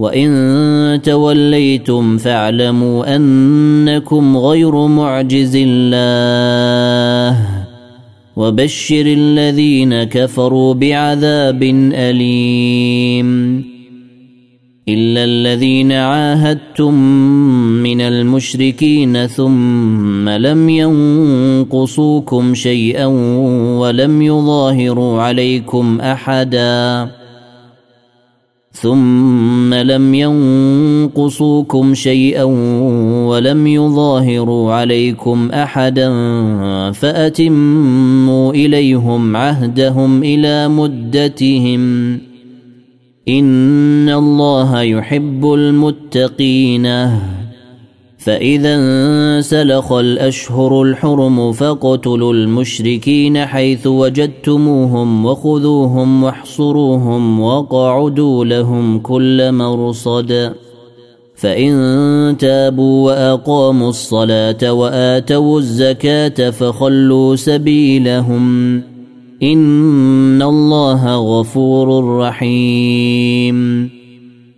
وان توليتم فاعلموا انكم غير معجز الله وبشر الذين كفروا بعذاب اليم الا الذين عاهدتم من المشركين ثم لم ينقصوكم شيئا ولم يظاهروا عليكم احدا ثم لم ينقصوكم شيئا ولم يظاهروا عليكم أحدا فأتموا إليهم عهدهم إلى مدتهم. إن الله يحب المتقين. فإذا انسلخ الأشهر الحرم فاقتلوا المشركين حيث وجدتموهم وخذوهم واحصروهم وقعدوا لهم كل مرصد. فإن تابوا وأقاموا الصلاة وآتوا الزكاة فخلوا سبيلهم. إن الله غفور رحيم.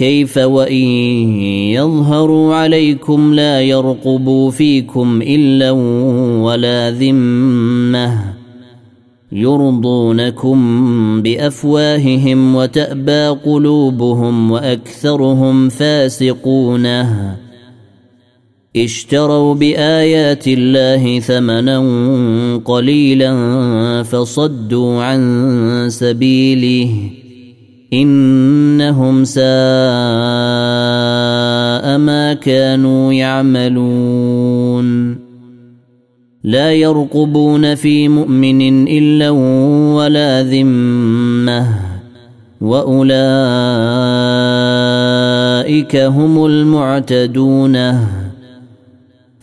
كيف وإن يظهروا عليكم لا يرقبوا فيكم إلا ولا ذمة يرضونكم بأفواههم وتأبى قلوبهم وأكثرهم فاسقون. اشتروا بآيات الله ثمنا قليلا فصدوا عن سبيله. إنهم ساء ما كانوا يعملون. لا يرقبون في مؤمن إلا ولا ذمة. وأولئك هم المعتدون.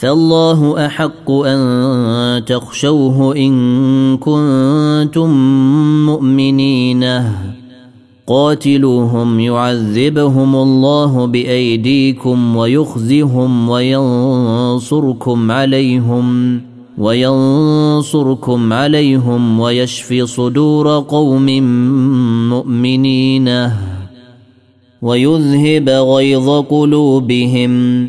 فالله أحق أن تخشوه إن كنتم مؤمنين. قاتلوهم يعذبهم الله بأيديكم ويخزهم وينصركم عليهم وينصركم عليهم ويشفي صدور قوم مؤمنين. ويذهب غيظ قلوبهم.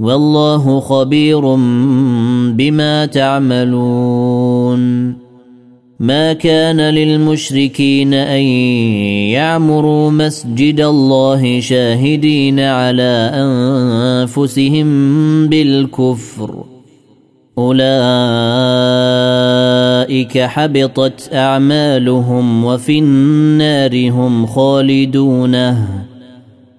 والله خبير بما تعملون. ما كان للمشركين أن يعمروا مسجد الله شاهدين على أنفسهم بالكفر. أولئك حبطت أعمالهم وفي النار هم خالدونه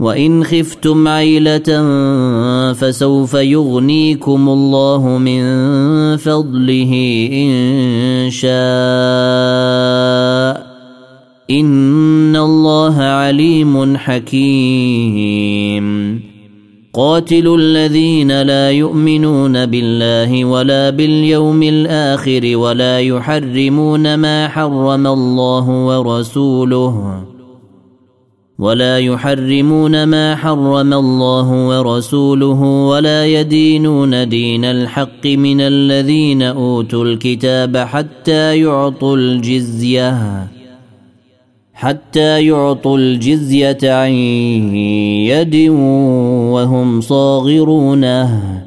وإن خفتم عيلة فسوف يغنيكم الله من فضله إن شاء. إن الله عليم حكيم. قاتلوا الذين لا يؤمنون بالله ولا باليوم الآخر ولا يحرمون ما حرم الله ورسوله. ولا يحرمون ما حرم الله ورسوله ولا يدينون دين الحق من الذين أوتوا الكتاب حتى يعطوا الجزية حتى يعطوا الجزية عن يد وهم صاغرونه.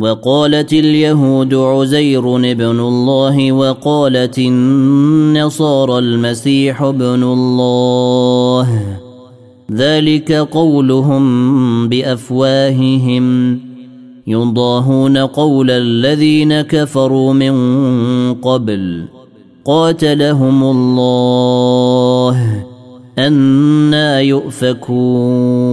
وقالت اليهود عزير ابن الله وقالت النصارى المسيح ابن الله. ذلك قولهم بأفواههم. يضاهون قول الذين كفروا من قبل. قاتلهم الله. أنا يؤفكون.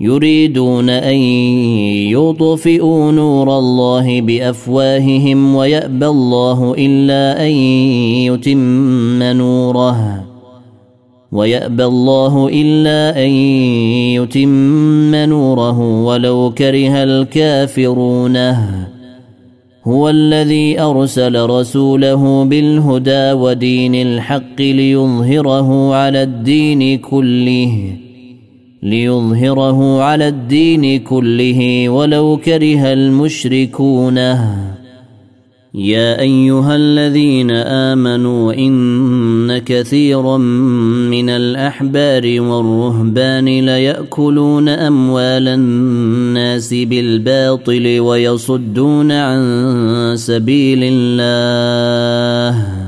يريدون أن يطفئوا نور الله بأفواههم ويأبى الله إلا أن يتم نوره ويأبى الله إلا أن يتم نوره ولو كره الكافرون. هو الذي أرسل رسوله بالهدى ودين الحق ليظهره على الدين كله. ليظهره على الدين كله ولو كره المشركون. يا أيها الذين آمنوا إن كثيرا من الأحبار والرهبان ليأكلون أموال الناس بالباطل ويصدون عن سبيل الله.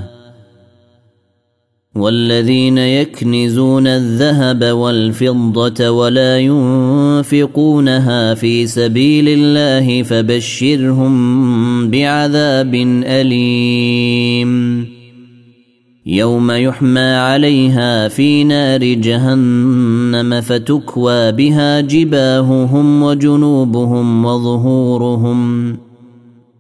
والذين يكنزون الذهب والفضة ولا ينفقونها في سبيل الله فبشرهم بعذاب أليم. يوم يحمى عليها في نار جهنم فتكوى بها جباههم وجنوبهم وظهورهم.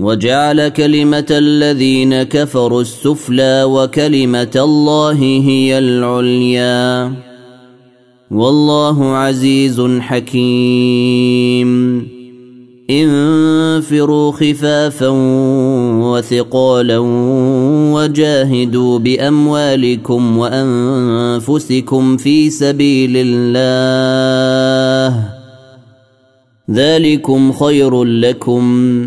وجعل كلمة الذين كفروا السفلى وكلمة الله هي العليا. والله عزيز حكيم. انفروا خفافا وثقالا وجاهدوا بأموالكم وأنفسكم في سبيل الله. ذلكم خير لكم.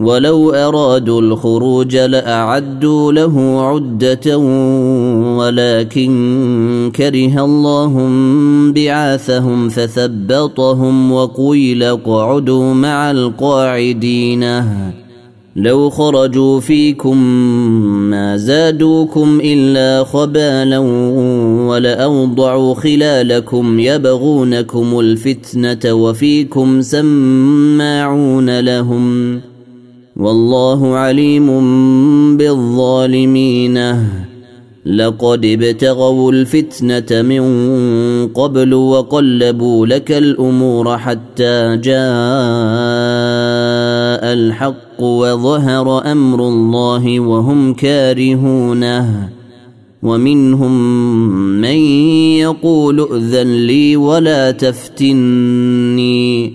ولو أرادوا الخروج لأعدوا له عدة ولكن كره الله بعاثهم فثبطهم وقيل اقعدوا مع القاعدين. لو خرجوا فيكم ما زادوكم إلا خبالا ولأوضعوا خلالكم يبغونكم الفتنة وفيكم سماعون لهم. والله عليم بالظالمين. لقد ابتغوا الفتنة من قبل وقلبوا لك الأمور حتى جاء الحق وظهر أمر الله وهم كارهونه. ومنهم من يقول ائذن لي ولا تفتني.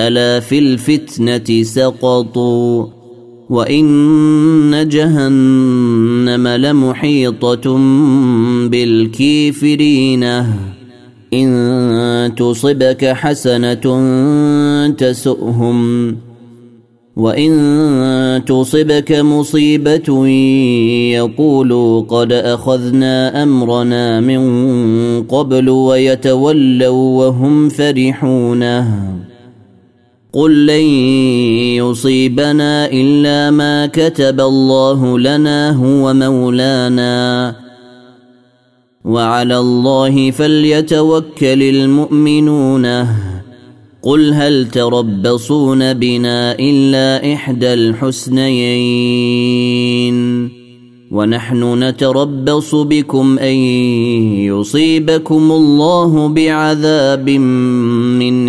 ألا في الفتنة سقطوا؟ وان جهنم لمحيطه بالكافرين ان تصبك حسنه تسؤهم وان تصبك مصيبه يقولوا قد اخذنا امرنا من قبل ويتولوا وهم فرحونه قل لن يصيبنا الا ما كتب الله لنا هو مولانا. وعلى الله فليتوكل المؤمنون. قل هل تربصون بنا الا احدى الحسنيين؟ ونحن نتربص بكم ان يصيبكم الله بعذاب من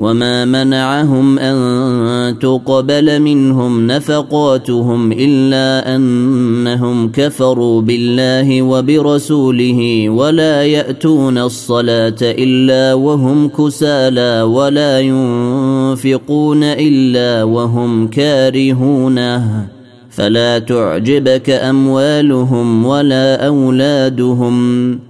وما منعهم ان تقبل منهم نفقاتهم الا انهم كفروا بالله وبرسوله ولا ياتون الصلاه الا وهم كسالى ولا ينفقون الا وهم كارهونه فلا تعجبك اموالهم ولا اولادهم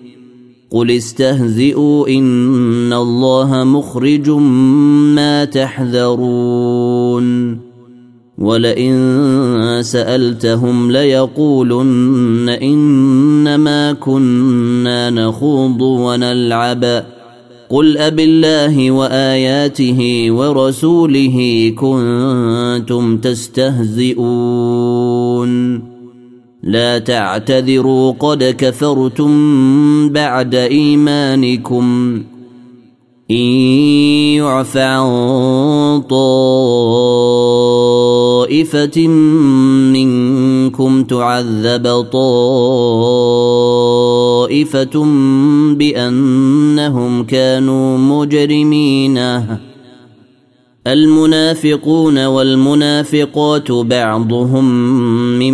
قل استهزئوا ان الله مخرج ما تحذرون ولئن سالتهم ليقولن انما كنا نخوض ونلعب قل أب الله وآياته ورسوله كنتم تستهزئون لا تعتذروا قد كفرتم بعد إيمانكم. إن يعف عن طائفة منكم تعذب طائفة بأنهم كانوا مجرمين. المنافقون والمنافقات بعضهم من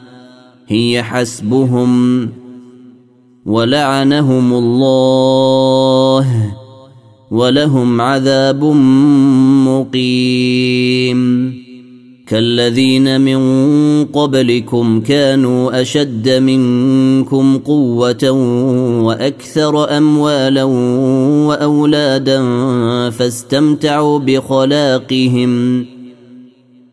هي حسبهم ولعنهم الله ولهم عذاب مقيم. كالذين من قبلكم كانوا أشد منكم قوة وأكثر أموالا وأولادا فاستمتعوا بخلاقهم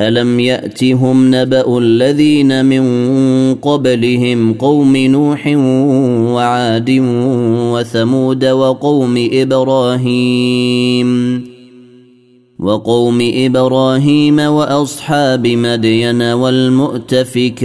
الم ياتهم نبا الذين من قبلهم قوم نوح وعاد وثمود وقوم إبراهيم وقوم إبراهيم واصحاب مدين والمؤتفكات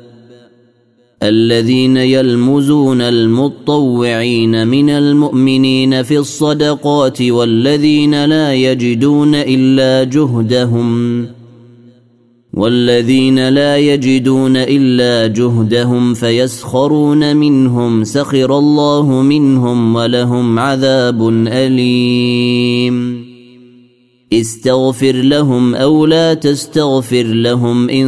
الذين يلمزون المطوعين من المؤمنين في الصدقات والذين لا يجدون إلا جهدهم والذين لا يجدون إلا جهدهم فيسخرون منهم سخر الله منهم ولهم عذاب أليم. استغفر لهم أو لا تستغفر لهم إن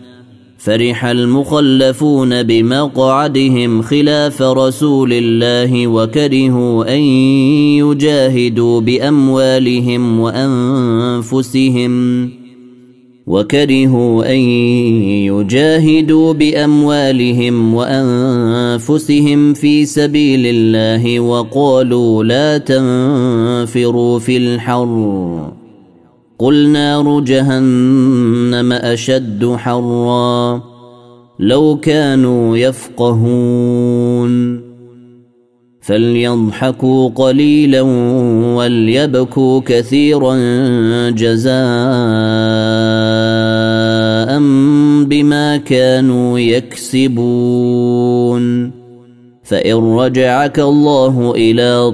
فرح المخلفون بمقعدهم خلاف رسول الله وكرهوا أن يجاهدوا بأموالهم وأنفسهم وكرهوا أن يجاهدوا بأموالهم وأنفسهم في سبيل الله وقالوا لا تنفروا في الحر قل نار جهنم أشد حرا لو كانوا يفقهون. فليضحكوا قليلا وليبكوا كثيرا جزاء بما كانوا يكسبون. فإن رجعك الله إلى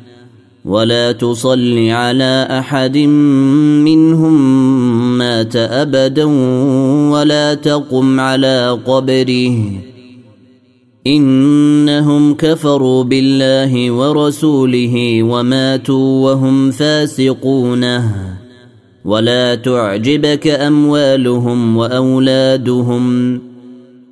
ولا تصل على أحد منهم مات أبدا ولا تقم على قبره. إنهم كفروا بالله ورسوله وماتوا وهم فاسقون. ولا تعجبك أموالهم وأولادهم.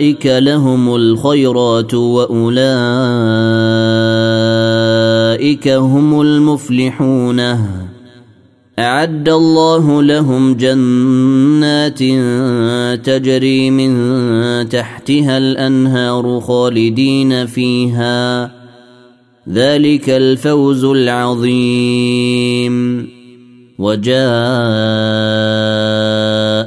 واولئك لهم الخيرات وأولئك هم المفلحون. أعد الله لهم جنات تجري من تحتها الأنهار خالدين فيها. ذلك الفوز العظيم. وجاء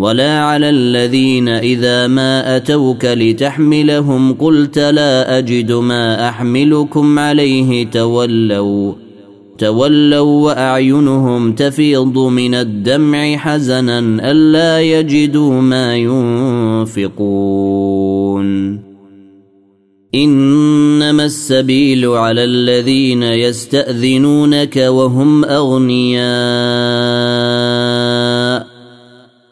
ولا على الذين اذا ما اتوك لتحملهم قلت لا اجد ما احملكم عليه تولوا تولوا واعينهم تفيض من الدمع حزنا الا يجدوا ما ينفقون انما السبيل على الذين يستاذنونك وهم اغنياء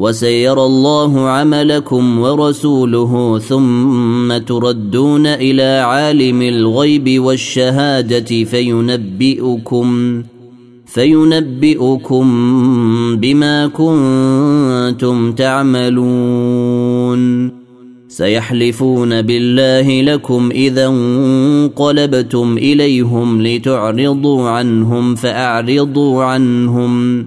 وسيرى الله عملكم ورسوله ثم تردون إلى عالم الغيب والشهادة فينبئكم فينبئكم بما كنتم تعملون سيحلفون بالله لكم إذا انقلبتم إليهم لتعرضوا عنهم فأعرضوا عنهم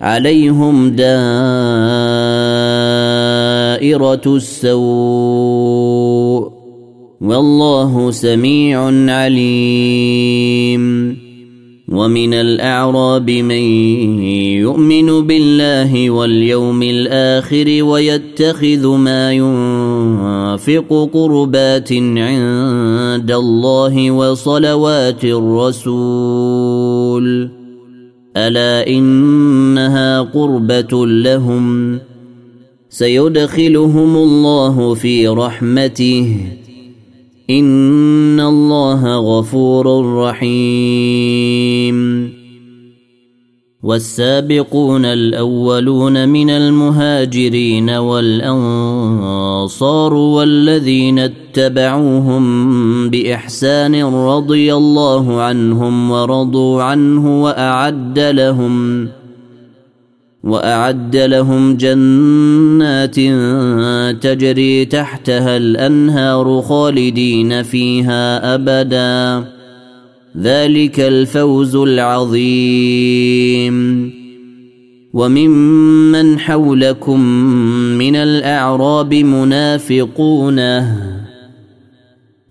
عليهم دائرة السوء والله سميع عليم. ومن الأعراب من يؤمن بالله واليوم الآخر ويتخذ ما ينفق قربات عند الله وصلوات الرسول. ألا إنها قربة لهم سيدخلهم الله في رحمته إن الله غفور رحيم. والسابقون الأولون من المهاجرين والأنصار والذين اتبعوهم بإحسان رضي الله عنهم ورضوا عنه وأعد لهم وأعد لهم جنات تجري تحتها الأنهار خالدين فيها أبدا. ذلك الفوز العظيم. وممن حولكم من الأعراب منافقونه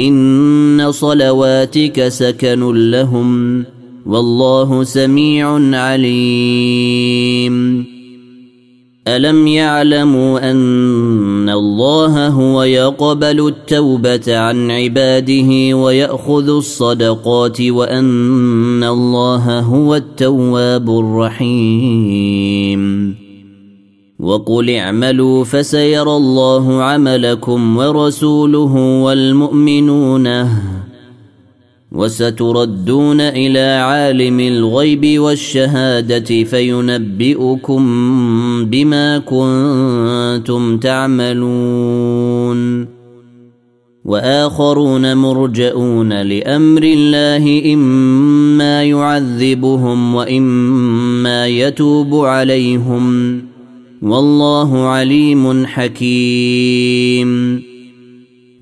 إن صلواتك سكن لهم والله سميع عليم. ألم يعلموا أن الله هو يقبل التوبة عن عباده ويأخذ الصدقات وأن الله هو التواب الرحيم. وقل اعملوا فسيرى الله عملكم ورسوله والمؤمنون وستردون إلى عالم الغيب والشهادة فينبئكم بما كنتم تعملون. وآخرون مرجئون لأمر الله إما يعذبهم وإما يتوب عليهم. والله عليم حكيم.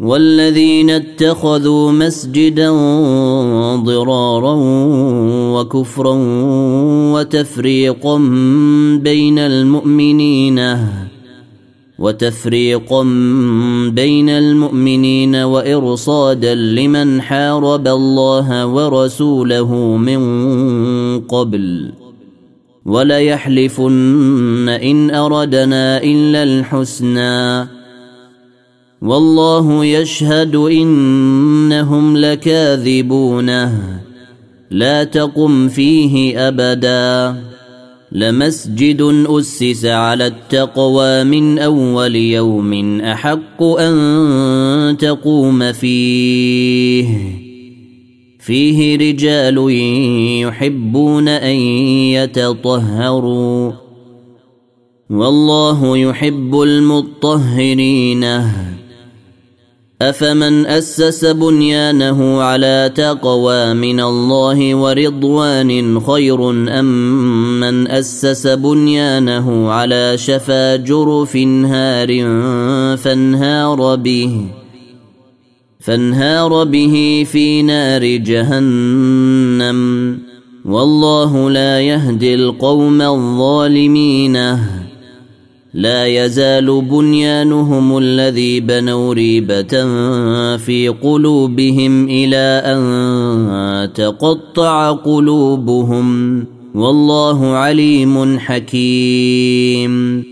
والذين اتخذوا مسجدا ضرارا وكفرا وتفريقا بين المؤمنين وتفريقا بين المؤمنين وإرصادا لمن حارب الله ورسوله من قبل. وليحلفن إن أردنا إلا الحسنى. والله يشهد إنهم لكاذبونه لا تقم فيه أبدا. لمسجد أسس على التقوى من أول يوم أحق أن تقوم فيه. فيه رجال يحبون أن يتطهروا. والله يحب المطهرين. أفمن أسس بنيانه على تقوى من الله ورضوان خير أم من أسس بنيانه على شفا جرف هار فانهار به فانهار به في نار جهنم. والله لا يهدي القوم الظالمين. لا يزال بنيانهم الذي بنوا ريبة في قلوبهم إلى أن تقطع قلوبهم. والله عليم حكيم.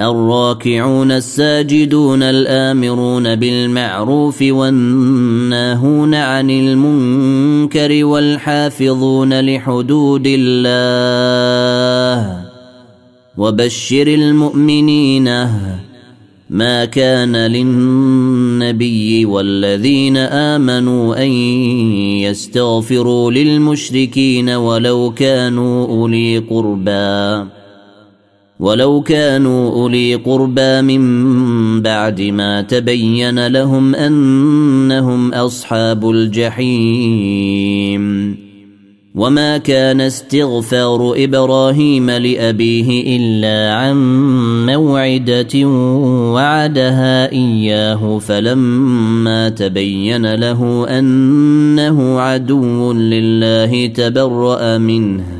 الراكعون الساجدون الآمرون بالمعروف والناهون عن المنكر والحافظون لحدود الله وبشر المؤمنين ما كان للنبي والذين آمنوا أن يستغفروا للمشركين ولو كانوا أولي قربى. ولو كانوا أولي قربى من بعد ما تبين لهم أنهم أصحاب الجحيم. وما كان استغفار إبراهيم لأبيه إلا عن موعدة وعدها إياه فلما تبين له أنه عدو لله تبرأ منه.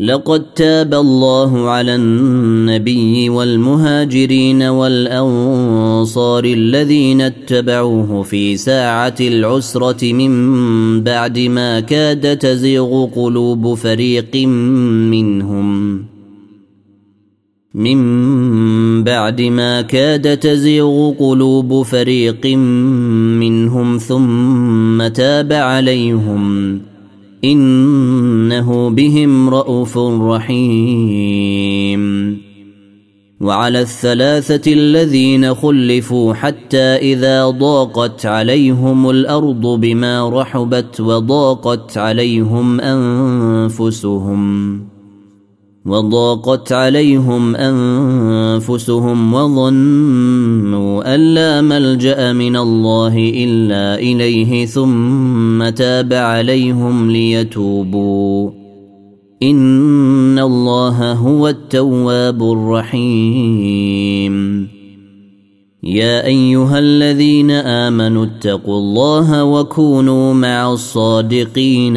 لقد تاب الله على النبي والمهاجرين والأنصار الذين اتبعوه في ساعة العسرة من بعد ما كاد تزيغ قلوب فريق منهم. من بعد ما كاد تزيغ قلوب فريق منهم ثم تاب عليهم. إنه بهم رءوف رحيم. وعلى الثلاثة الذين خلفوا حتى إذا ضاقت عليهم الأرض بما رحبت وضاقت عليهم أنفسهم. وضاقت عليهم أنفسهم وظنوا أن لا ملجأ من الله إلا إليه ثم تاب عليهم ليتوبوا. إن الله هو التواب الرحيم. يا أيها الذين آمنوا اتقوا الله وكونوا مع الصادقين.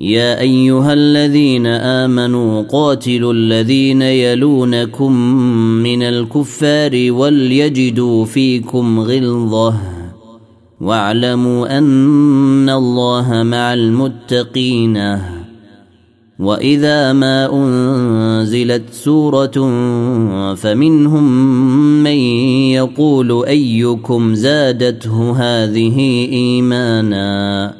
يا أيها الذين آمنوا قاتلوا الذين يلونكم من الكفار وليجدوا فيكم غلظة واعلموا أن الله مع المتقين. وإذا ما أنزلت سورة فمنهم من يقول أيكم زادته هذه إيمانا.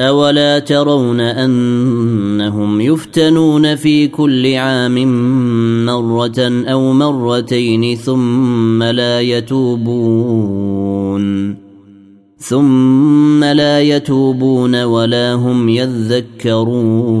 أولا ترون أنهم يفتنون في كل عام مرة أو مرتين ثم لا يتوبون ثم لا يتوبون ولا هم يذكرون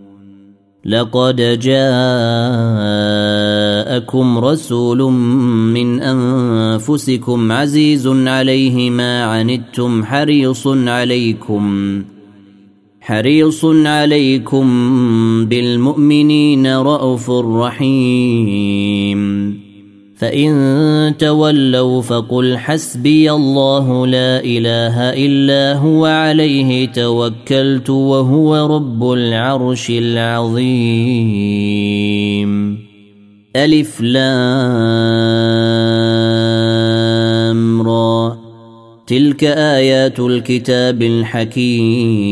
لقد جاءكم رسول من أنفسكم عزيز عليه ما عنتم حريص عليكم حريص عليكم بالمؤمنين رءوف رحيم. فإن تولوا فقل حسبي الله لا إله إلا هو عليه توكلت وهو رب العرش العظيم. ألف لام را. تلك آيات الكتاب الحكيم.